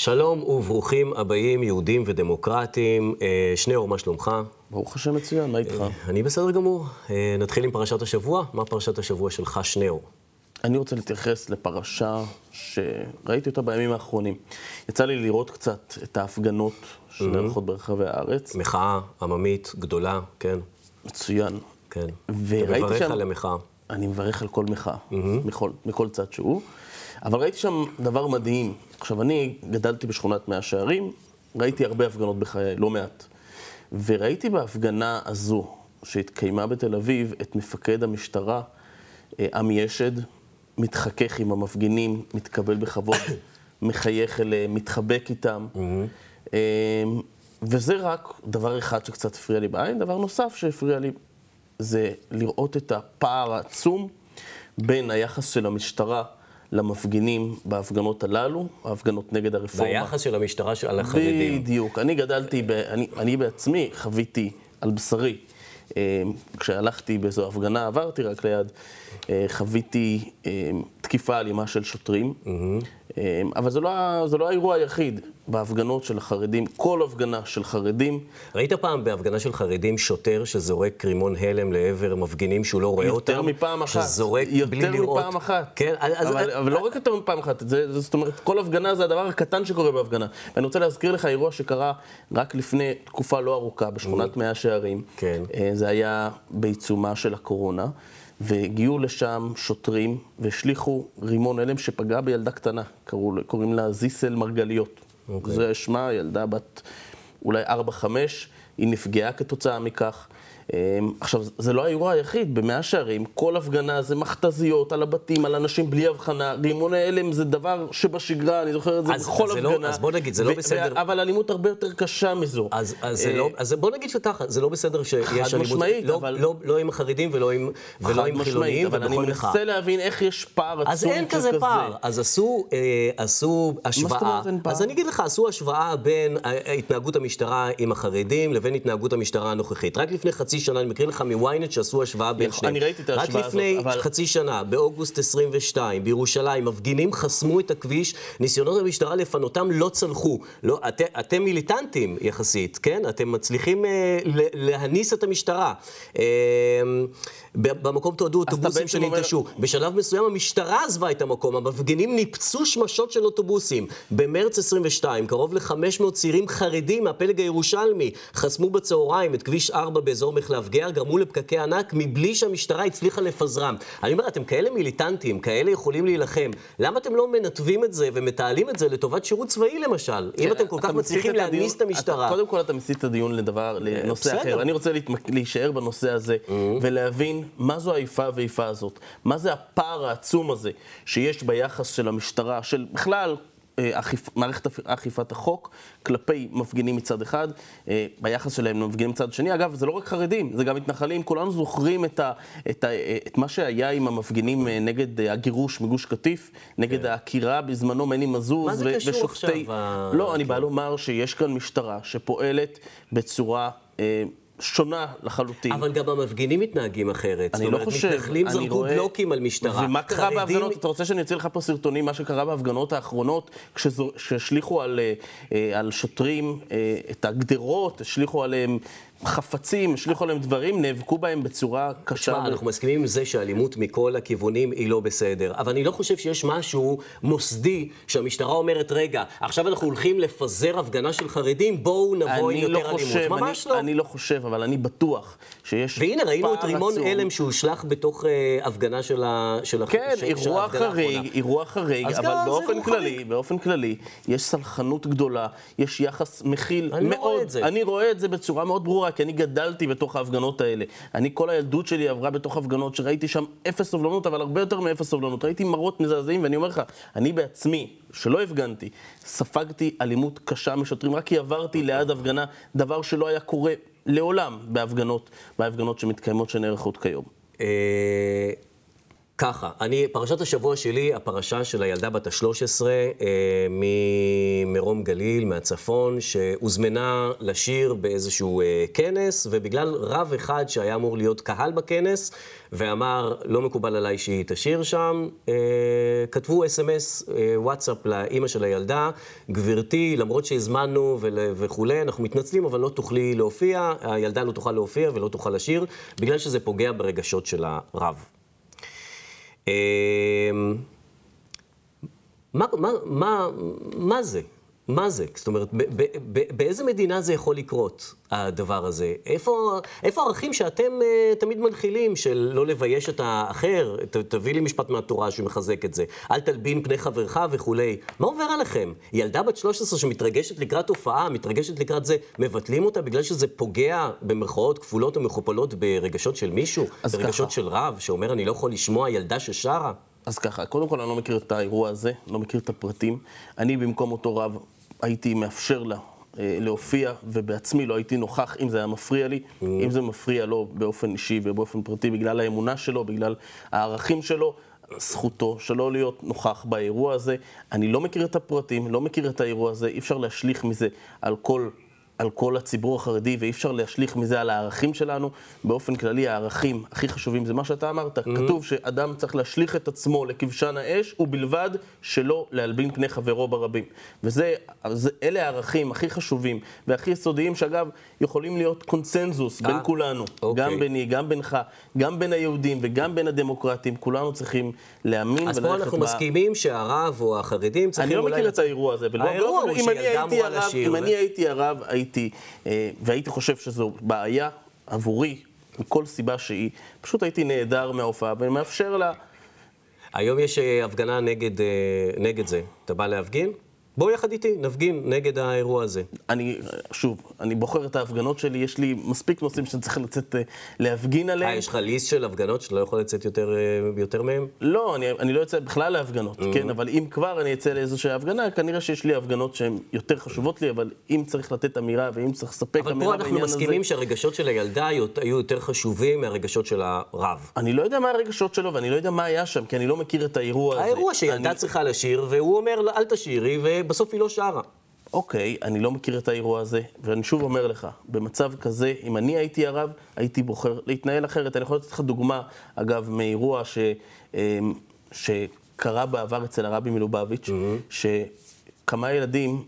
שלום וברוכים הבאים, יהודים ודמוקרטים. אה, שניאור, מה שלומך? ברוך השם מצוין, מה איתך? אני בסדר גמור. אה, נתחיל עם פרשת השבוע. מה פרשת השבוע שלך, שניאור? אני רוצה להתייחס לפרשה שראיתי אותה בימים האחרונים. יצא לי לראות קצת את ההפגנות שנערכות ברחבי הארץ. מחאה עממית גדולה, כן, מצוין. כן. וראיתי אתה מברך שם- על המחאה. אני מברך על כל מחאה, מכל, מכל צד שהוא. אבל ראיתי שם דבר מדהים. עכשיו, אני גדלתי בשכונת מאה שערים, ראיתי הרבה הפגנות בחיי, לא מעט. וראיתי בהפגנה הזו, שהתקיימה בתל אביב, את מפקד המשטרה, אה, עמי אשד, מתחכך עם המפגינים, מתקבל בכבוד, מחייך אליהם, מתחבק איתם. אה, וזה רק דבר אחד שקצת הפריע לי בעין. דבר נוסף שהפריע לי זה לראות את הפער העצום בין היחס של המשטרה למפגינים בהפגנות הללו, ההפגנות נגד הרפורמה. והיחס של המשטרה על החרדים. בדיוק. אני גדלתי, ב, אני, אני בעצמי חוויתי על בשרי. אה, כשהלכתי באיזו הפגנה, עברתי רק ליד, אה, חוויתי אה, תקיפה אלימה של שוטרים. אה, אבל זה לא, זה לא האירוע היחיד בהפגנות של החרדים. כל הפגנה של חרדים, ראית פעם בהפגנה של חרדים שוטר שזורק רימון הלם לעבר מפגינים שהוא לא רואה אותם? יותר מפעם אחת. שזורק בלי יותר לראות. מפעם אחת. כן, אז... אבל, אבל לא רק יותר מפעם אחת, זה, זה, זאת אומרת, כל הפגנה זה הדבר הקטן שקורה בהפגנה. ואני רוצה להזכיר לך אירוע שקרה רק לפני תקופה לא ארוכה, בשכונת מאה שערים. כן. אה, זה היה בעיצומה של הקורונה, והגיעו לשם שוטרים והשליכו רימון הלם שפגע בילדה קטנה, קראו, קוראים לה זיסל מרגליות. אוקיי. זה שמה, ילדה בת אולי 4-5, היא נפגעה כתוצאה מכך. אמ, עכשיו, זה לא האירוע היחיד, במאה שערים, כל הפגנה זה מכתזיות על הבתים, על אנשים בלי הבחנה, רימוני הלם זה דבר שבשגרה, אני זוכר את זה אז- בכל אז לא- הפגנה. אז בוא נגיד, זה לא בסדר. אבל אלימות הרבה יותר קשה מזו. אז, אז, אה, לא, אז בוא נגיד שככה, זה לא בסדר שיש אלימות, משמעית, לא, אבל- לא, לא עם החרדים ולא עם, ולא חד עם חילונים אבל אני. מנסה להבין איך יש פער עצום אז אין כזה פער, אז עשו, אה, עשו השוואה, אומרת אין פער? אז אני אגיד לך, עשו השוואה בין התנהגות המשטרה עם החרדים לבין התנהגות המשטרה הנוכחית. רק לפני חצי שנה, אני מקריא לך מוויינט שעשו השוואה בין שניהם. אני ראיתי את ההשוואה רק לפני הזאת, אבל- חצי שנה, באוגוסט 22, בירושלים, מפגינים חסמו את הכביש, ניסיונות המשטרה לפנותם לא צלחו. לא, את, אתם מיליטנטים יחסית, כן? אתם מצליחים אה, להניס את המשטרה. אה, במקום תועדו אוטובוסים בעצם אומר- שננטשו. בשלב מסוים המשטרה עזבה את המקום, המפגינים ניפצו שמשות של אוטובוסים. במרץ 22, קרוב ל-500 צעירים חרדים מהפלג הירושלמי חסמו בצהריים את כביש 4 באזור מחלף גאה, גרמו לפקקי ענק מבלי שהמשטרה הצליחה לפזרם. אני אומר, אתם כאלה מיליטנטים, כאלה יכולים להילחם, למה אתם לא מנתבים את זה ומתעלים את זה לטובת שירות צבאי למשל? אם אתם כל כך כן, מצליחים להניס את המשטרה. אתה, קודם כל אתה מסיט את הדיון לדבר, לנושא בסדר. אחר. אני רוצה. להישאר בנושא הזה ולהבין מה זו האיפה ואיפה הזאת. מה זה הפער העצום הזה שיש ביחס של המשטרה, של בכלל... אה, אכיפ... מערכת אכ- אכיפת החוק כלפי מפגינים מצד אחד, אה, ביחס שלהם למפגינים מצד שני. אגב, זה לא רק חרדים, זה גם מתנחלים. כולנו זוכרים את, ה... את, ה... את מה שהיה עם המפגינים אה, נגד הגירוש מגוש קטיף, נגד העקירה בזמנו מני מזוז כן. מה זה קשור ושופטי... עכשיו, ה- לא, אני בא לומר שיש כאן משטרה שפועלת בצורה שונה לחלוטין. אבל גם המפגינים מתנהגים אחרת. אני זאת לא אומרת, חושב, מתנחלים אני זרקו רואה- בלוקים על משטרה. ומה קרה חרדים- בהפגנות? אתה רוצה שאני אוציא לך פה סרטונים, מה שקרה בהפגנות האחרונות, כשהשליכו על, אה, אה, על שוטרים אה, את הגדרות, השליכו עליהם חפצים, השליכו עליהם דברים, נאבקו בהם בצורה קשה. תשמע, אנחנו מסכימים עם זה שאלימות מכל הכיוונים היא לא בסדר, אבל אני לא חושב שיש משהו מוסדי שהמשטרה אומרת, רגע, עכשיו אנחנו הולכים לפזר הפגנה של חרדים, בואו נבוא עם אני יותר לא אלימות. חושב, ממש אני, לא. אני לא חושב, אבל אני בטוח שיש והנה, ראינו את פער רימון עצום. הלם שהושלך בתוך אה, הפגנה של ה... של כן, של- של אירוע האחרונה. חריג, אירוע חריג, אבל באופן כללי, חריג. באופן כללי, יש סלחנות גדולה, יש יחס מכיל אני לא מאוד. רואה. אני רואה את זה בצורה מאוד ברורה, כי אני גדלתי בתוך ההפגנות האלה. אני, כל הילדות שלי עברה בתוך הפגנות שראיתי שם אפס סובלנות, אבל הרבה יותר מאפס סובלנות. ראיתי מראות מזעזעים, ואני אומר לך, אני בעצמי, שלא הפגנתי, ספגתי אלימות קשה משוטרים, רק כי עברתי ליד הפגנה, דבר שלא היה קורה לעולם בהפגנות, בהפגנות שמתקיימות, שנערכות כיום. ככה, אני, פרשת השבוע שלי, הפרשה של הילדה בת ה-13 אה, ממרום גליל, מהצפון, שהוזמנה לשיר באיזשהו אה, כנס, ובגלל רב אחד שהיה אמור להיות קהל בכנס, ואמר, לא מקובל עליי שהיא תשיר שם, אה, כתבו אס.אם.אס, אה, וואטסאפ לאימא של הילדה, גברתי, למרות שהזמנו וכולי, אנחנו מתנצלים, אבל לא תוכלי להופיע, הילדה לא תוכל להופיע ולא תוכל לשיר, בגלל שזה פוגע ברגשות של הרב. אמ, מה, מה, מה, מה זה? מה זה? זאת אומרת, באיזה מדינה זה יכול לקרות, הדבר הזה? איפה, איפה הערכים שאתם uh, תמיד מנחילים, של לא לבייש את האחר, ת, תביא לי משפט מהתורה שמחזק את זה, אל תלבין פני חברך וכולי. מה עובר עליכם? ילדה בת 13 שמתרגשת לקראת הופעה, מתרגשת לקראת זה, מבטלים אותה בגלל שזה פוגע במרכאות כפולות ומכופלות ברגשות של מישהו? ברגשות ככה. של רב, שאומר, אני לא יכול לשמוע ילדה ששרה? אז ככה, קודם כל אני לא מכיר את האירוע הזה, לא מכיר את הפרטים. אני במקום אותו רב הייתי מאפשר לה אה, להופיע, ובעצמי לא הייתי נוכח אם זה היה מפריע לי. Mm. אם זה מפריע לו באופן אישי ובאופן פרטי, בגלל האמונה שלו, בגלל הערכים שלו, זכותו שלא להיות נוכח באירוע הזה. אני לא מכיר את הפרטים, לא מכיר את האירוע הזה, אי אפשר להשליך מזה על כל על כל הציבור החרדי, ואי אפשר להשליך מזה על הערכים שלנו. באופן כללי, הערכים הכי חשובים זה מה שאתה אמרת. Mm-hmm. כתוב שאדם צריך להשליך את עצמו לכבשן האש, ובלבד שלא להלבין פני חברו ברבים. וזה, אלה הערכים הכי חשובים והכי יסודיים, שאגב, יכולים להיות קונצנזוס בין אה, כולנו. Okay. אוקיי. גם ביני, גם בינך, גם בין היהודים וגם בין הדמוקרטים. כולנו צריכים להאמין וללכת. אז פה אנחנו ב... מסכימים שהרב או החרדים צריכים אולי... אני לא מכיר את האירוע הזה. האירוע הוא שילדה אמורה לשיר. אם אני הייתי הרב, הייתי... הייתי, אה, והייתי חושב שזו בעיה עבורי, מכל סיבה שהיא, פשוט הייתי נעדר מההופעה ומאפשר לה... היום יש אה, הפגנה נגד, אה, נגד זה. אתה בא להפגין? בוא יחד איתי, נפגין נגד האירוע הזה. אני, שוב, אני בוחר את ההפגנות שלי, יש לי מספיק נושאים שאני צריך לצאת uh, להפגין עליהם. אה, יש לך ליסט של הפגנות שאתה לא יכול לצאת יותר, uh, יותר מהם? לא, אני, אני לא יוצא בכלל להפגנות, mm-hmm. כן, אבל אם כבר אני אצא לאיזושהי הפגנה, כנראה שיש לי הפגנות שהן יותר חשובות לי, אבל אם צריך לתת אמירה ואם צריך לספק אמירה בעניין הזה... אבל פה אנחנו מסכימים שהרגשות של הילדה היו יותר חשובים מהרגשות של הרב. אני לא יודע מה הרגשות שלו ואני לא יודע מה היה שם, כי אני לא מכיר את האירוע הזה. האירוע שילדה אני... צריכה לשיר, והוא אומר, אל תשירי, ובסוף היא לא שרה. אוקיי, אני לא מכיר את האירוע הזה, ואני שוב אומר לך, במצב כזה, אם אני הייתי הרב, הייתי בוחר להתנהל אחרת. אני יכול לתת לך דוגמה, אגב, מאירוע ש, אמ, שקרה בעבר אצל הרבי מלובביץ', mm-hmm. שכמה ילדים,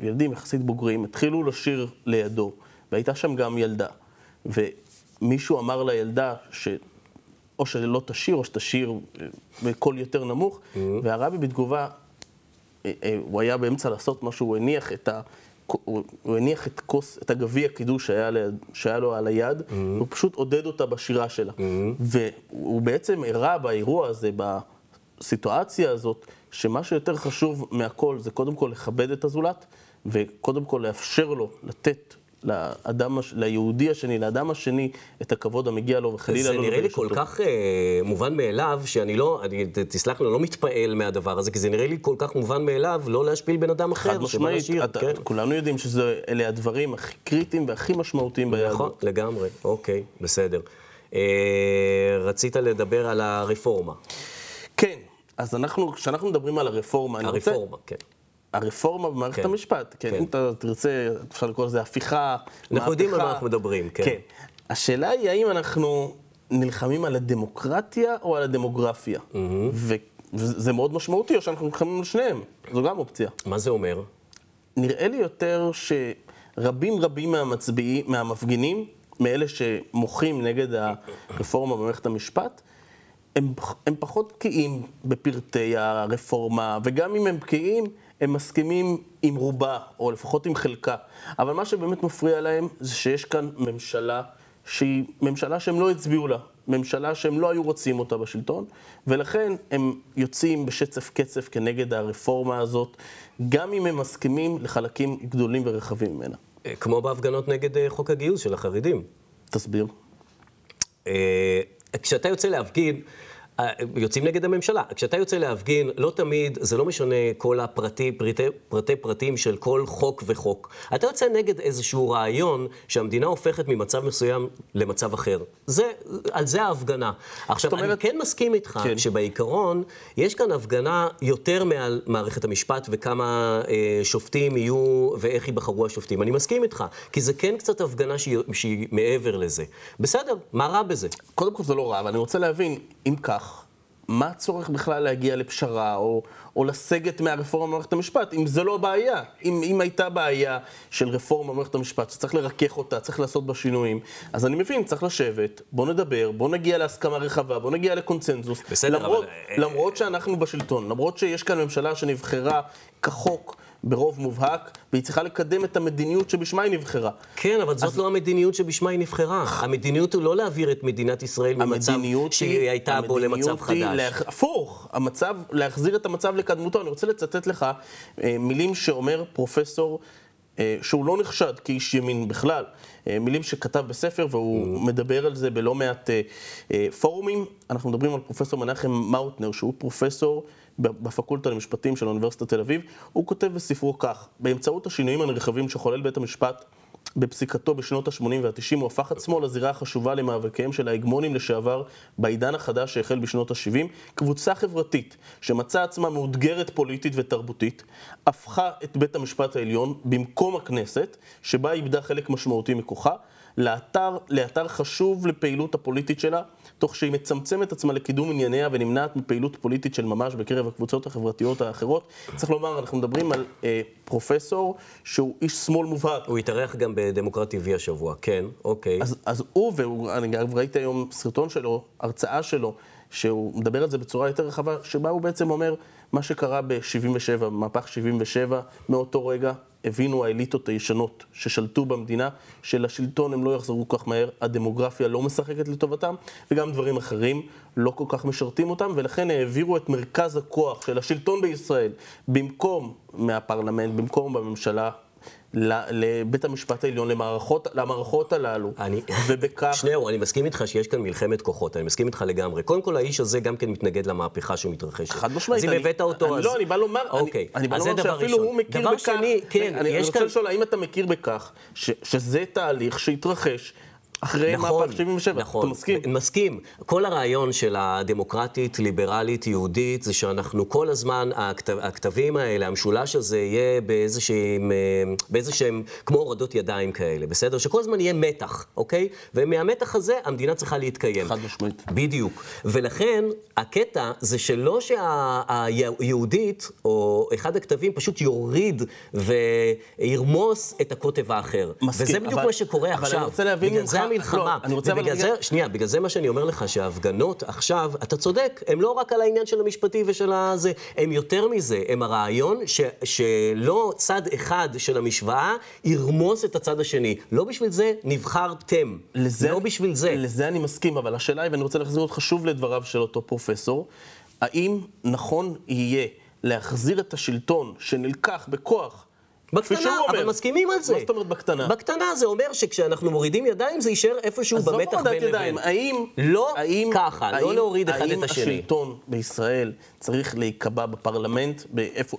ילדים יחסית בוגרים, התחילו לשיר לידו, והייתה שם גם ילדה. ומישהו אמר לילדה ש... או שלא תשיר, או שתשיר אה, בקול יותר נמוך, mm-hmm. והרבי בתגובה הוא היה באמצע לעשות משהו, הוא הניח את ה... הוא הניח את כוס, את הגביע קידוש שהיה, ליד, שהיה לו על היד, mm-hmm. והוא פשוט עודד אותה בשירה שלה. Mm-hmm. והוא בעצם הראה באירוע הזה, בסיטואציה הזאת, שמה שיותר חשוב מהכל זה קודם כל לכבד את הזולת, וקודם כל לאפשר לו לתת לאדם, ליהודי השני, לאדם השני, את הכבוד המגיע לו, וחלילה לא אותו. זה נראה לי כל כך uh, מובן מאליו, שאני לא, אני, תסלח לי, לא מתפעל מהדבר הזה, כי זה נראה לי כל כך מובן מאליו לא להשפיל בן אדם אחר. חד משמעית, כן. כולנו יודעים שאלה הדברים הכי קריטיים והכי משמעותיים ביהדות. נכון, לגמרי, אוקיי, בסדר. Uh, רצית לדבר על הרפורמה. כן, אז אנחנו, כשאנחנו מדברים על הרפורמה, הרפורמה, אני רוצה... כן. הרפורמה במערכת כן, המשפט, כן, כן. אם אתה תרצה, אפשר לקרוא לזה הפיכה, אנחנו מהפכה. יודעים על מה אנחנו מדברים, כן. כן. השאלה היא האם אנחנו נלחמים על הדמוקרטיה או על הדמוגרפיה. Mm-hmm. וזה מאוד משמעותי, או שאנחנו נלחמים על שניהם, זו גם אופציה. מה זה אומר? נראה לי יותר שרבים רבים מהמצביעים, מהמפגינים, מאלה שמוחים נגד הרפורמה במערכת המשפט, הם, הם פחות בקיאים בפרטי הרפורמה, וגם אם הם בקיאים, הם מסכימים עם רובה, או לפחות עם חלקה. אבל מה שבאמת מפריע להם זה שיש כאן ממשלה שהיא ממשלה שהם לא הצביעו לה, ממשלה שהם לא היו רוצים אותה בשלטון, ולכן הם יוצאים בשצף קצף כנגד הרפורמה הזאת, גם אם הם מסכימים לחלקים גדולים ורחבים ממנה. כמו בהפגנות נגד אה, חוק הגיוס של החרדים. תסביר. אה, כשאתה יוצא להפגין, אה, יוצאים נגד הממשלה. כשאתה יוצא להפגין, לא תמיד, זה לא משנה כל הפרטי, פרטי, פרטי פרטים של כל חוק וחוק. אתה יוצא נגד איזשהו רעיון שהמדינה הופכת ממצב מסוים למצב אחר. זה, על זה ההפגנה. עכשיו, אומרת... אני כן מסכים איתך כן. שבעיקרון, יש כאן הפגנה יותר מעל מערכת המשפט וכמה אה, שופטים יהיו ואיך ייבחרו השופטים. אני מסכים איתך, כי זה כן קצת הפגנה שהיא, שהיא מעבר לזה. בסדר, מה רע בזה? קודם כל זה לא רע, אבל אני רוצה להבין, אם כך, מה הצורך בכלל להגיע לפשרה או, או לסגת מהרפורמה במערכת המשפט, אם זה לא בעיה? אם, אם הייתה בעיה של רפורמה במערכת המשפט, שצריך לרכך אותה, צריך לעשות בה שינויים, אז אני מבין, צריך לשבת, בוא נדבר, בוא נגיע להסכמה רחבה, בוא נגיע לקונצנזוס. בסדר, למרות, אבל... למרות שאנחנו בשלטון, למרות שיש כאן ממשלה שנבחרה כחוק, ברוב מובהק, והיא צריכה לקדם את המדיניות שבשמה היא נבחרה. כן, אבל זאת אז... לא המדיניות שבשמה היא נבחרה. המדיניות הוא לא להעביר את מדינת ישראל ממצב שהיא הייתה בו למצב חדש. לה... הפוך, המצב, להחזיר את המצב לקדמותו. אני רוצה לצטט לך אה, מילים שאומר פרופסור, אה, שהוא לא נחשד כאיש ימין בכלל. אה, מילים שכתב בספר, והוא mm. מדבר על זה בלא מעט אה, אה, פורומים. אנחנו מדברים על פרופסור מנחם מאוטנר, שהוא פרופסור בפקולטה למשפטים של אוניברסיטת תל אביב, הוא כותב בספרו כך: באמצעות השינויים הנרחבים שחולל בית המשפט בפסיקתו בשנות ה-80 וה-90 הוא הפך עצמו לזירה החשובה למאבקיהם של ההגמונים לשעבר בעידן החדש שהחל בשנות ה-70. קבוצה חברתית שמצאה עצמה מאותגרת פוליטית ותרבותית, הפכה את בית המשפט העליון במקום הכנסת, שבה איבדה חלק משמעותי מכוחה, לאתר, לאתר חשוב לפעילות הפוליטית שלה, תוך שהיא מצמצמת עצמה לקידום ענייניה ונמנעת מפעילות פוליטית של ממש בקרב הקבוצות החברתיות האחרות. צריך לומר, אנחנו מדברים על אה, פרופסור שהוא איש שמאל מובהק. הוא התארח גם בדמוקרט TV השבוע, כן, אוקיי. אז, אז הוא, ואני ראיתי היום סרטון שלו, הרצאה שלו, שהוא מדבר על זה בצורה יותר רחבה, שבה הוא בעצם אומר, מה שקרה ב-77, מהפך 77, מאותו רגע הבינו האליטות הישנות ששלטו במדינה, שלשלטון הם לא יחזרו כך מהר, הדמוגרפיה לא משחקת לטובתם, וגם דברים אחרים לא כל כך משרתים אותם, ולכן העבירו את מרכז הכוח של השלטון בישראל במקום מהפרלמנט, במקום בממשלה, לבית המשפט העליון, למערכות, למערכות הללו, אני, ובכך... שניאור, אני מסכים איתך שיש כאן מלחמת כוחות, אני מסכים איתך לגמרי. קודם כל, האיש הזה גם כן מתנגד למהפכה שמתרחשת. חד משמעית. אז אם הבאת אותו, אז... לא, אני בא לומר, אוקיי, אני, אני בא לומר שאפילו ראשון. הוא מכיר דבר בכך... דבר שני, כן, אני, אני רוצה כאן... לשאול, האם אתה מכיר בכך ש, שזה תהליך שהתרחש אחרי נכון, מהפך 77, נכון, אתה מסכים? מסכים. כל הרעיון של הדמוקרטית, ליברלית, יהודית, זה שאנחנו כל הזמן, הכתב, הכתבים האלה, המשולש הזה יהיה באיזשהם, אה, באיזשהם, כמו הורדות ידיים כאלה, בסדר? שכל הזמן יהיה מתח, אוקיי? ומהמתח הזה המדינה צריכה להתקיים. חד משמעית. בדיוק. ולכן, הקטע זה שלא שהיהודית, או אחד הכתבים פשוט יוריד וירמוס את הקוטב האחר. מסכים. וזה בדיוק אבל, מה שקורה אבל עכשיו. אני רוצה להבין ממך... המלחמה. לא, אני רוצה ובגלל זה. שנייה, בגלל זה מה שאני אומר לך, שההפגנות עכשיו, אתה צודק, הם לא רק על העניין של המשפטי ושל הזה, הם יותר מזה, הם הרעיון ש, שלא צד אחד של המשוואה ירמוס את הצד השני. לא בשביל זה נבחרתם. לזה, לא בשביל זה. לזה אני מסכים, אבל השאלה היא, ואני רוצה להחזיר אותך שוב לדבריו של אותו פרופסור, האם נכון יהיה להחזיר את השלטון שנלקח בכוח בקטנה, אבל מסכימים על זה. מה זאת אומרת בקטנה? בקטנה זה אומר שכשאנחנו מורידים ידיים זה יישאר איפשהו במתח בין לבין. האם... לא האם, ככה, לא האם, לא להוריד אחד את השני. האם השלטון בישראל צריך להיקבע בפרלמנט,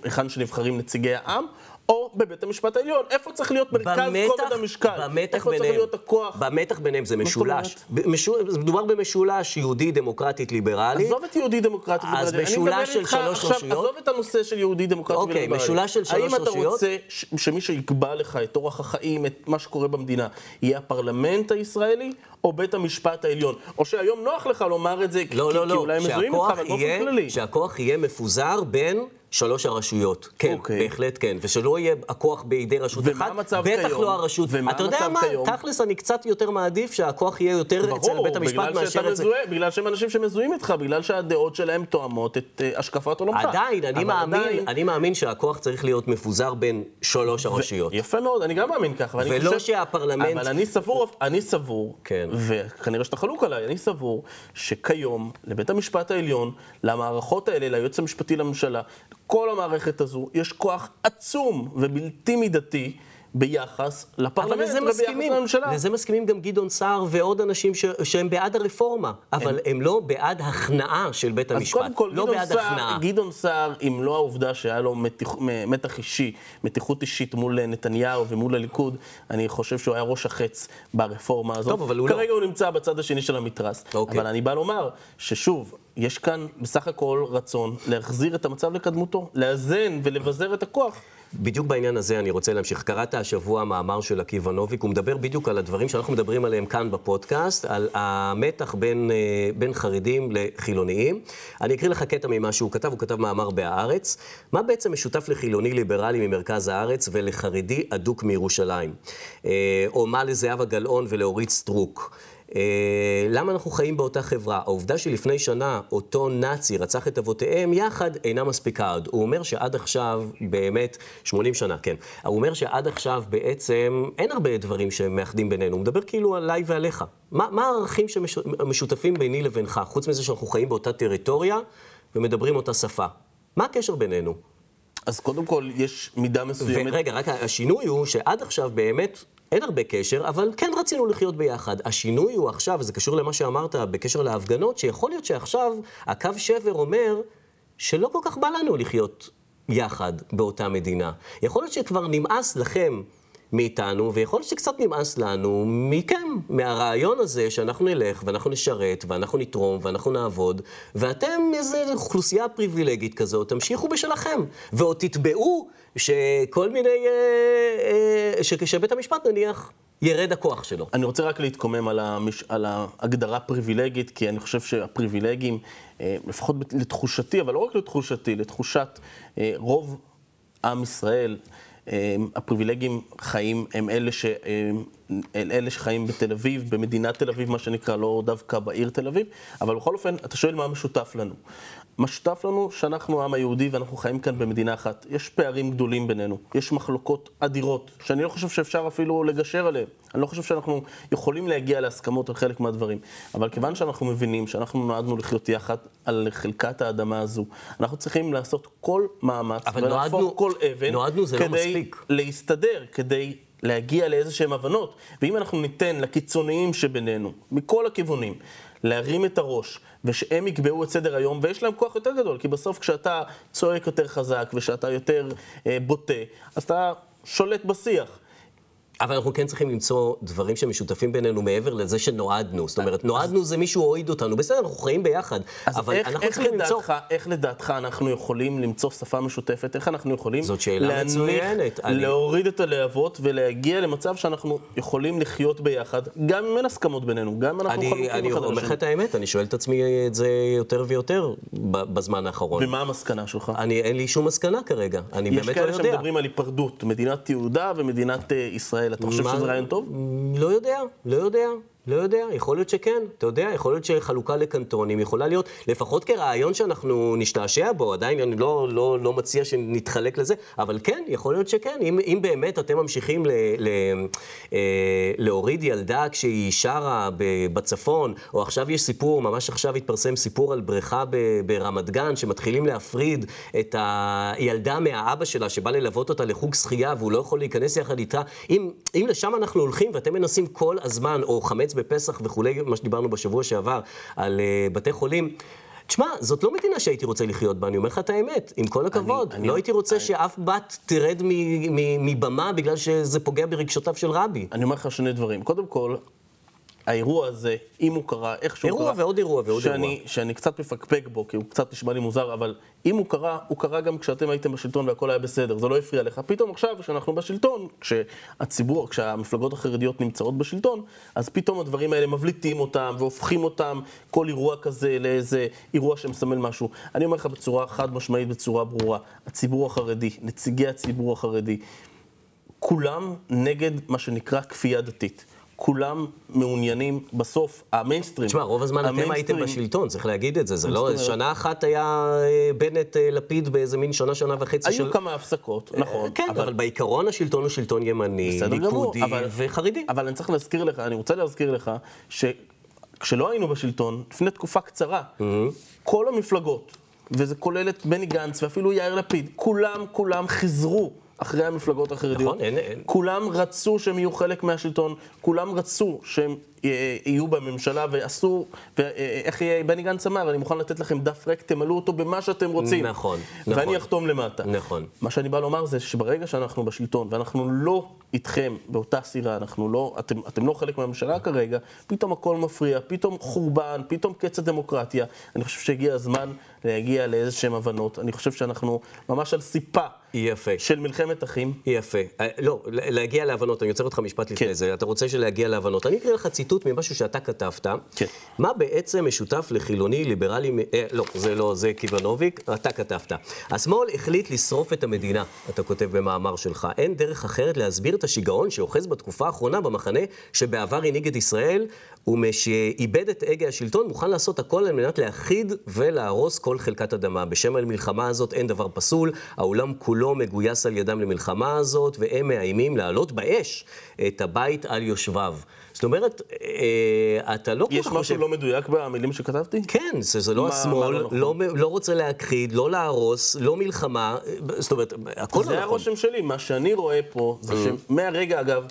היכן שנבחרים נציגי העם, או בבית המשפט העליון. איפה צריך להיות מרכז במתח, כובד המשקל? במתח איפה ביניהם. צריך להיות הכוח? במתח ביניהם זה משולש. משול, מדובר במשולש יהודי, דמוקרטית, ליברלי. עזוב את יהודי, דמוקרטית, ליברלי. אז משולש של שלוש עכשיו, רשויות. עזוב את הנושא של יהודי, דמוקרטי אוקיי, וליברלי. אוקיי, משולש של שלוש רשויות. האם אתה רוצה שמי שיקבע לך את אורח החיים, את מה שקורה במדינה, יהיה הפרלמנט הישראלי, או בית המשפט העליון? או שהיום נוח לך לומר את זה, לא, כי, לא, לא. כי אולי הם מזוהים איתך, אבל באופן כללי. שהכוח יהיה מפוזר בין שלוש הרשויות. כן, okay. אוקיי. בהחלט כן. ושלא יהיה הכוח בידי רשות אחת. המצב בטח כיום? לא הרשות. ומה אתה יודע מה, כיום? תכלס אני קצת יותר מעדיף שהכוח יהיה יותר ברור, אצל בית המשפט מאשר את זה. ברור, בגלל שהם אנשים שמזוהים איתך, בגלל שהדעות שלהם תואמות את uh, השקפת עולמך. עדיין, אני מאמין, עדיין... אני מאמין שהכוח צריך להיות מפוזר בין שלוש הרשויות. ו... יפה מאוד, אני גם מאמין ככה. ולא חושב... שהפרלמנט... אבל אני סבור, אני סבור, כן. וכנראה שאתה חלוק עליי, אני סבור שכיום לבית המשפט העליון, למערכות האלה, ליועץ המשפטי לממשלה, כל המערכת הזו, יש כוח עצום ובלתי מידתי ביחס לפרלמנט וביחס לממשלה. לזה מסכימים גם גדעון סער ועוד אנשים ש, שהם בעד הרפורמה, אבל הם לא בעד הכנעה של בית אז המשפט, קודם כל, לא גדעון סער. גדעון סער, אם לא העובדה שהיה לו מתיח, מ- מתח אישי, מתיחות אישית מול נתניהו ומול הליכוד, אני חושב שהוא היה ראש החץ ברפורמה הזאת. טוב, אבל הוא לא. כרגע הוא נמצא בצד השני של המתרס. אוקיי. אבל אני בא לומר ששוב, יש כאן בסך הכל רצון להחזיר את המצב לקדמותו, לאזן ולבזר את הכוח. בדיוק בעניין הזה אני רוצה להמשיך. קראת השבוע מאמר של עקיבא נוביק, הוא מדבר בדיוק על הדברים שאנחנו מדברים עליהם כאן בפודקאסט, על המתח בין, אה, בין חרדים לחילוניים. אני אקריא לך קטע ממה שהוא כתב, הוא כתב מאמר בהארץ. מה בעצם משותף לחילוני ליברלי ממרכז הארץ ולחרדי אדוק מירושלים? אה, או מה לזהבה גלאון ולאורית סטרוק? אה, למה אנחנו חיים באותה חברה? העובדה שלפני שנה אותו נאצי רצח את אבותיהם יחד אינה מספיקה עוד. הוא אומר שעד עכשיו, באמת, 80 שנה, כן. הוא אומר שעד עכשיו בעצם אין הרבה דברים שמאחדים בינינו. הוא מדבר כאילו עליי ועליך. מה, מה הערכים שמשותפים ביני לבינך, חוץ מזה שאנחנו חיים באותה טריטוריה ומדברים אותה שפה? מה הקשר בינינו? אז קודם כל, יש מידה מסוימת... ורגע, רק השינוי הוא שעד עכשיו באמת אין הרבה קשר, אבל כן רצינו לחיות ביחד. השינוי הוא עכשיו, וזה קשור למה שאמרת בקשר להפגנות, שיכול להיות שעכשיו הקו שבר אומר שלא כל כך בא לנו לחיות יחד באותה מדינה. יכול להיות שכבר נמאס לכם מאיתנו, ויכול להיות שקצת נמאס לנו מכם, מהרעיון הזה שאנחנו נלך ואנחנו נשרת ואנחנו נתרום ואנחנו נעבוד, ואתם איזו אוכלוסייה פריבילגית כזאת, תמשיכו בשלכם, ועוד תתבעו שכל מיני, אה, אה, שבית המשפט נניח ירד הכוח שלו. אני רוצה רק להתקומם על, המש... על ההגדרה פריבילגית, כי אני חושב שהפריבילגים, אה, לפחות לתחושתי, אבל לא רק לתחושתי, לתחושת רוב עם ישראל, הפריבילגים חיים, הם אלה, ש... הם אלה שחיים בתל אביב, במדינת תל אביב, מה שנקרא, לא דווקא בעיר תל אביב, אבל בכל אופן, אתה שואל מה משותף לנו. משותף לנו שאנחנו העם היהודי ואנחנו חיים כאן במדינה אחת. יש פערים גדולים בינינו, יש מחלוקות אדירות, שאני לא חושב שאפשר אפילו לגשר עליהן. אני לא חושב שאנחנו יכולים להגיע להסכמות על חלק מהדברים. אבל כיוון שאנחנו מבינים שאנחנו נועדנו לחיות יחד על חלקת האדמה הזו, אנחנו צריכים לעשות כל מאמץ ולהפוך נועדנו- כל אבן נועדנו זה לא כדי מספיק. להסתדר, כדי להגיע לאיזה שהן הבנות. ואם אנחנו ניתן לקיצוניים שבינינו, מכל הכיוונים, להרים את הראש, ושהם יקבעו את סדר היום, ויש להם כוח יותר גדול, כי בסוף כשאתה צועק יותר חזק ושאתה יותר אה, בוטה, אז אתה שולט בשיח. אבל אנחנו כן צריכים למצוא דברים שמשותפים בינינו מעבר לזה שנועדנו. זאת אומרת, נועדנו זה מישהו הועיד אותנו. בסדר, אנחנו חיים ביחד. אז אבל איך, אנחנו איך, צריכים למצוא... לדעתך, איך לדעתך אנחנו יכולים למצוא שפה משותפת? איך אנחנו יכולים זאת שאלה מצוינת. אני- להוריד את הלהבות ולהגיע למצב שאנחנו יכולים לחיות ביחד, גם אם אין הסכמות בינינו, גם אם אנחנו אני, חלוקים אני אחד על אומר לך. את האמת, אני שואל את עצמי את זה יותר ויותר בזמן האחרון. ומה המסקנה שלך? אני, אין לי שום מסקנה כרגע, אני יש באמת לא כאלה יודע. שמדברים על היפרדות, מדינת יהודה ומדינת אה, ישראל. אתה חושב שזה רעיון טוב? לא יודע, לא יודע. לא יודע, יכול להיות שכן, אתה יודע, יכול להיות שחלוקה לקנטונים יכולה להיות, לפחות כרעיון שאנחנו נשתעשע בו, עדיין אני לא, לא, לא מציע שנתחלק לזה, אבל כן, יכול להיות שכן, אם, אם באמת אתם ממשיכים ל, ל, אה, להוריד ילדה כשהיא שרה בצפון, או עכשיו יש סיפור, ממש עכשיו התפרסם סיפור על בריכה ב- ברמת גן, שמתחילים להפריד את הילדה מהאבא שלה, שבא ללוות אותה לחוג שחייה, והוא לא יכול להיכנס יחד איתה, אם, אם לשם אנחנו הולכים ואתם מנסים כל הזמן, או חמץ בפסח וכולי, מה שדיברנו בשבוע שעבר, על uh, בתי חולים, תשמע, זאת לא מדינה שהייתי רוצה לחיות בה, אני אומר לך את האמת, עם כל הכבוד. אני- לא הייתי רוצה שאף בת תרד מבמה בגלל שזה פוגע ברגשותיו של רבי. אני אומר לך שני דברים. קודם כל, האירוע הזה, אם הוא קרה, איך שהוא אירוע קרה... ועוד אירוע ועוד שאני, אירוע. שאני קצת מפקפק בו, כי הוא קצת נשמע לי מוזר, אבל אם הוא קרה, הוא קרה גם כשאתם הייתם בשלטון והכל היה בסדר, זה לא הפריע לך. פתאום עכשיו, כשאנחנו בשלטון, כשהציבור, כשהמפלגות החרדיות נמצאות בשלטון, אז פתאום הדברים האלה מבליטים אותם והופכים אותם, כל אירוע כזה, לאיזה אירוע שמסמל משהו. אני אומר לך בצורה חד משמעית, בצורה ברורה, הציבור החרדי, נציגי הציבור החרדי, כולם נגד מה שנקרא כפייה דתית. כולם מעוניינים, בסוף, המיינסטרים. תשמע, רוב הזמן אתם הייתם המיינסטרים- בשלטון, צריך להגיד את זה. זה לא? שנה אחת היה אה, בנט אה, לפיד באיזה מין שנה, שנה וחצי של... היו כמה הפסקות, נכון. כן, אבל בעיקרון השלטון הוא שלטון ימני, ליכודי אבל- וחרדי. אבל אני צריך להזכיר לך, אני רוצה להזכיר לך, שכשלא היינו בשלטון, לפני תקופה קצרה, כל המפלגות, וזה כולל את בני גנץ ואפילו יאיר לפיד, כולם, כולם חיזרו אחרי המפלגות החרדיות. נכון, אין- אין- כולם רצו שהם יהיו חלק מהשלטון, כולם רצו שהם יהיו בממשלה ועשו, ואיך יהיה, בני גנץ אמר, אני מוכן לתת לכם דף ריק, תמלאו אותו במה שאתם רוצים. נכון, ואני נכון. אחתום למטה. נכון. מה שאני בא לומר זה שברגע שאנחנו בשלטון, ואנחנו לא איתכם באותה סירה, אנחנו לא, אתם, אתם לא חלק מהממשלה כרגע, פתאום הכל מפריע, פתאום חורבן, פתאום קץ הדמוקרטיה. אני חושב שהגיע הזמן להגיע לאיזה שהן הבנות. אני חושב שאנחנו ממש על סיפה יפה. של מלחמת אחים. יפה. אה, לא, להגיע להבנות, אני עוצר אותך משפט לפני כן. זה. אתה רוצה שלהגיע להבנות. אני אקריא לך ציטוט ממשהו שאתה כתבת. כן. מה בעצם משותף לחילוני, ליברלי, אה, לא, זה לא, זה קיוונוביק, אתה כתבת. השמאל החליט לשרוף את המדינה, אתה כותב במאמר שלך. אין דרך אחרת להסביר את השיגעון שאוחז בתקופה האחרונה במחנה שבעבר הנהיג את ישראל, ומשאיבד את הגה השלטון, מוכן לעשות הכל על מנת להכחיד ולהרוס כל חלקת אדמה. בשם המלחמה הזאת אין דבר פסול, העולם כולו מגויס על ידם למלחמה הזאת, והם מאיימים להעלות באש את הבית על יושביו. זאת אומרת, אה, אתה לא כל יש כך משהו חושב... לא מדויק במילים שכתבתי? כן, זה, זה לא מה- השמאל, מה לא נכון? לא, לא רוצה להכחיד, לא להרוס, לא מלחמה, זאת אומרת, הכל זה לא נכון. הרושם שלי. מה שאני רואה פה, זה שמהרגע, אגב,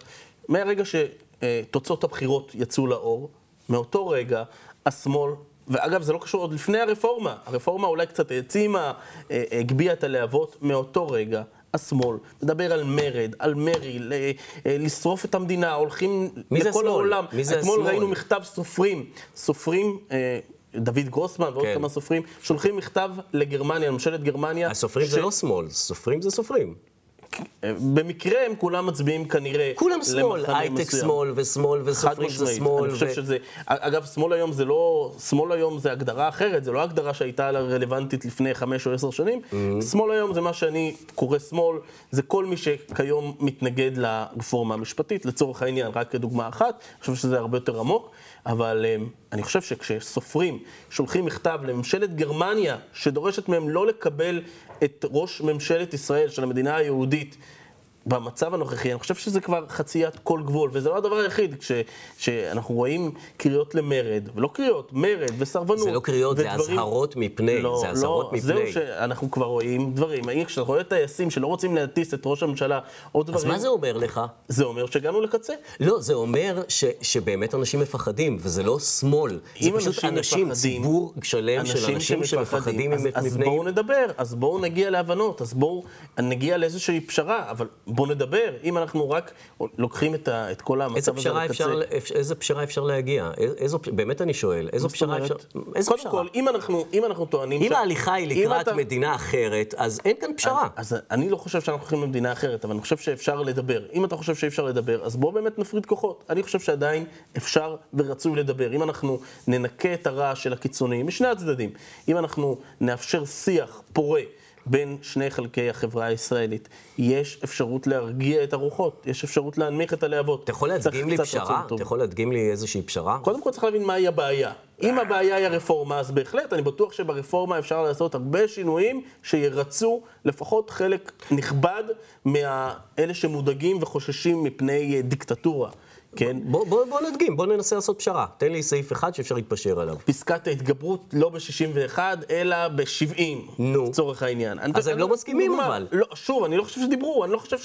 מהרגע שתוצאות הבחירות יצאו לאור, מאותו רגע, השמאל, ואגב, זה לא קשור עוד לפני הרפורמה, הרפורמה אולי קצת העצימה, אה, הגביהה את הלהבות, מאותו רגע. השמאל, מדבר על מרד, על מרי, ל- אה, לשרוף את המדינה, הולכים לכל השמאל? העולם. מי זה אתמול השמאל? ראינו מכתב סופרים, סופרים, אה, דוד גרוסמן ועוד כן. כמה סופרים, שולחים מכתב לגרמניה, לממשלת גרמניה. הסופרים ש- זה לא שמאל, סופרים זה סופרים. במקרה הם כולם מצביעים כנראה כולם שמאל, הייטק. שמאל ושמאל וסופרים זה. שמאל. אני חושב ו- שזה... אגב, שמאל היום זה לא... שמאל היום זה הגדרה אחרת, זה לא הגדרה שהייתה רלוונטית לפני חמש או עשר שנים. Mm-hmm. שמאל היום זה מה שאני קורא שמאל, זה כל מי שכיום מתנגד לרפורמה המשפטית, לצורך העניין, רק כדוגמה אחת. אני חושב שזה הרבה יותר עמוק, אבל אה, אני חושב שכשסופרים שולחים מכתב לממשלת גרמניה, שדורשת מהם לא לקבל את ראש ממשלת ישראל של המדינה היהודית, במצב הנוכחי, אני חושב שזה כבר חציית כל גבול, וזה לא הדבר היחיד, כש, שאנחנו רואים קריאות למרד, ולא קריאות, מרד וסרבנות. זה לא קריאות, זה ודברים- אזהרות מפני, לא, זה אזהרות לא, מפני. זהו שאנחנו כבר רואים דברים. כשאתה רואה טייסים שלא רוצים להטיס את ראש הממשלה, עוד דברים, אז מה זה אומר לך? זה אומר שהגענו לקצה. לא, זה אומר ש, שבאמת אנשים מפחדים, וזה לא שמאל. זה פשוט אנשים אנשים, מפחדים, ציבור שלם של אנשים שמפחדים אז, אז מפני... בואו נדבר, אז בואו נגיע להבנות, אז בואו נגיע לאיזושהי פשרה, אבל בואו נדבר. אם אנחנו רק לוקחים את, ה, את כל המצב הזה לקצה... אפשר, אפ- איזה פשרה אפשר להגיע? איזו, באמת אני שואל, איזו פשרה אפשר... איזה קודם פשרה? כל, אם אנחנו, אם אנחנו טוענים... אם ש- ההליכה היא לקראת אתה- מדינה אחרת, אז אין כאן פשרה. אז אני לא חושב שאנחנו הולכים למדינה אחרת, אבל אני חושב שאפשר לדבר. אם אתה חושב שאי אפשר לדבר, אז בואו באמת נפריד כוחות. אני חושב שעדיין אפשר ורצוי לדבר. אם אנחנו ננקה את הרעש של הקיצוניים, משני הצדדים, אם אנחנו נאפשר שיח פורה בין שני חלקי החברה הישראלית, יש אפשרות להרגיע את הרוחות, יש אפשרות להנמיך את הלהבות. אתה יכול להדגים לי פשרה? אתה יכול להדגים לי איזושהי פשרה? קודם כל צריך להבין מהי הבעיה. אם הבעיה היא הרפורמה, אז בהחלט, אני בטוח שברפורמה אפשר לעשות הרבה שינויים שירצו לפחות חלק נכבד מאלה שמודאגים וחוששים מפני אה, דיקטטורה, כן? בוא, בוא, בוא נדגים, בוא ננסה לעשות פשרה. תן לי סעיף אחד שאפשר להתפשר עליו. פסקת ההתגברות לא ב-61, אלא ב-70, נו. לצורך העניין. אני- אז הם אני- לא מסכימים, דוגמה, אבל. לא, שוב, אני לא חושב שדיברו, אני לא חושב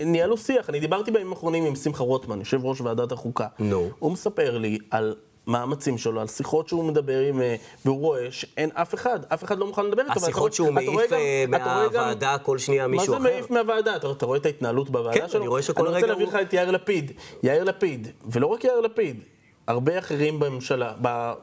שניהלו שיח. אני דיברתי בימים האחרונים עם שמחה רוטמן, יושב ראש ועדת החוקה. נו. הוא מספר לי על מאמצים שלו, על שיחות שהוא מדבר עם, אה, והוא רואה שאין אף אחד, אף אחד לא מוכן לדבר איתו. השיחות שהוא מעיף אה, גם- מהוועדה כל שנייה מישהו מה אחר? זה מעיף מהוועדה? אתה, רואה את ההתנהלות בוועדה כן, שלו? אני רואה שכל אני רוצה רגע להביא הוא- לך את יאיר לפיד. יאיר לפיד, ולא רק יאיר לפיד, הרבה אחרים בממשלה,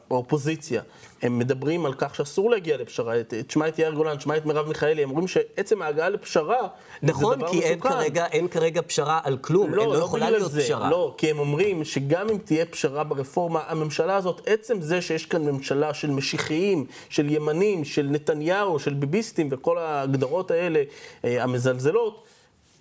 באופוזיציה, הם מדברים על כך שאסור להגיע לפשרה. תשמע את יאיר גולן, תשמע את מרב מיכאלי, הם אומרים שעצם ההגעה לפשרה נכון, זה דבר כי אין מסוכן. כרגע, אין כרגע פשרה על כלום, לא, לא לא יכולה להיות זה, פשרה. לא, כי הם אומרים שגם אם תהיה פשרה ברפורמה, הממשלה הזאת, עצם זה שיש כאן ממשלה של משיחיים, של ימנים, של נתניהו, של ביביסטים וכל ההגדרות האלה אה, המזלזלות,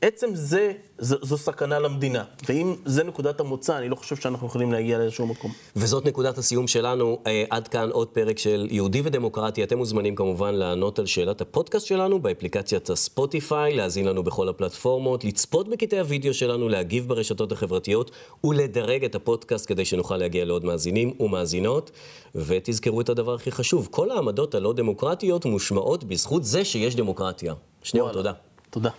עצם זה, זו, זו סכנה למדינה. ואם זה נקודת המוצא, אני לא חושב שאנחנו יכולים להגיע לאיזשהו מקום. וזאת נקודת הסיום שלנו. אה, עד כאן עוד פרק של יהודי ודמוקרטי. אתם מוזמנים כמובן לענות על שאלת הפודקאסט שלנו באפליקציית הספוטיפיי, להאזין לנו בכל הפלטפורמות, לצפות בקטעי הוידאו שלנו, להגיב ברשתות החברתיות ולדרג את הפודקאסט כדי שנוכל להגיע לעוד מאזינים ומאזינות. ותזכרו את הדבר הכי חשוב, כל העמדות הלא דמוקרטיות מושמעות בזכות זה שיש דמוקרטיה. שניאור, וואלה. תודה. תודה.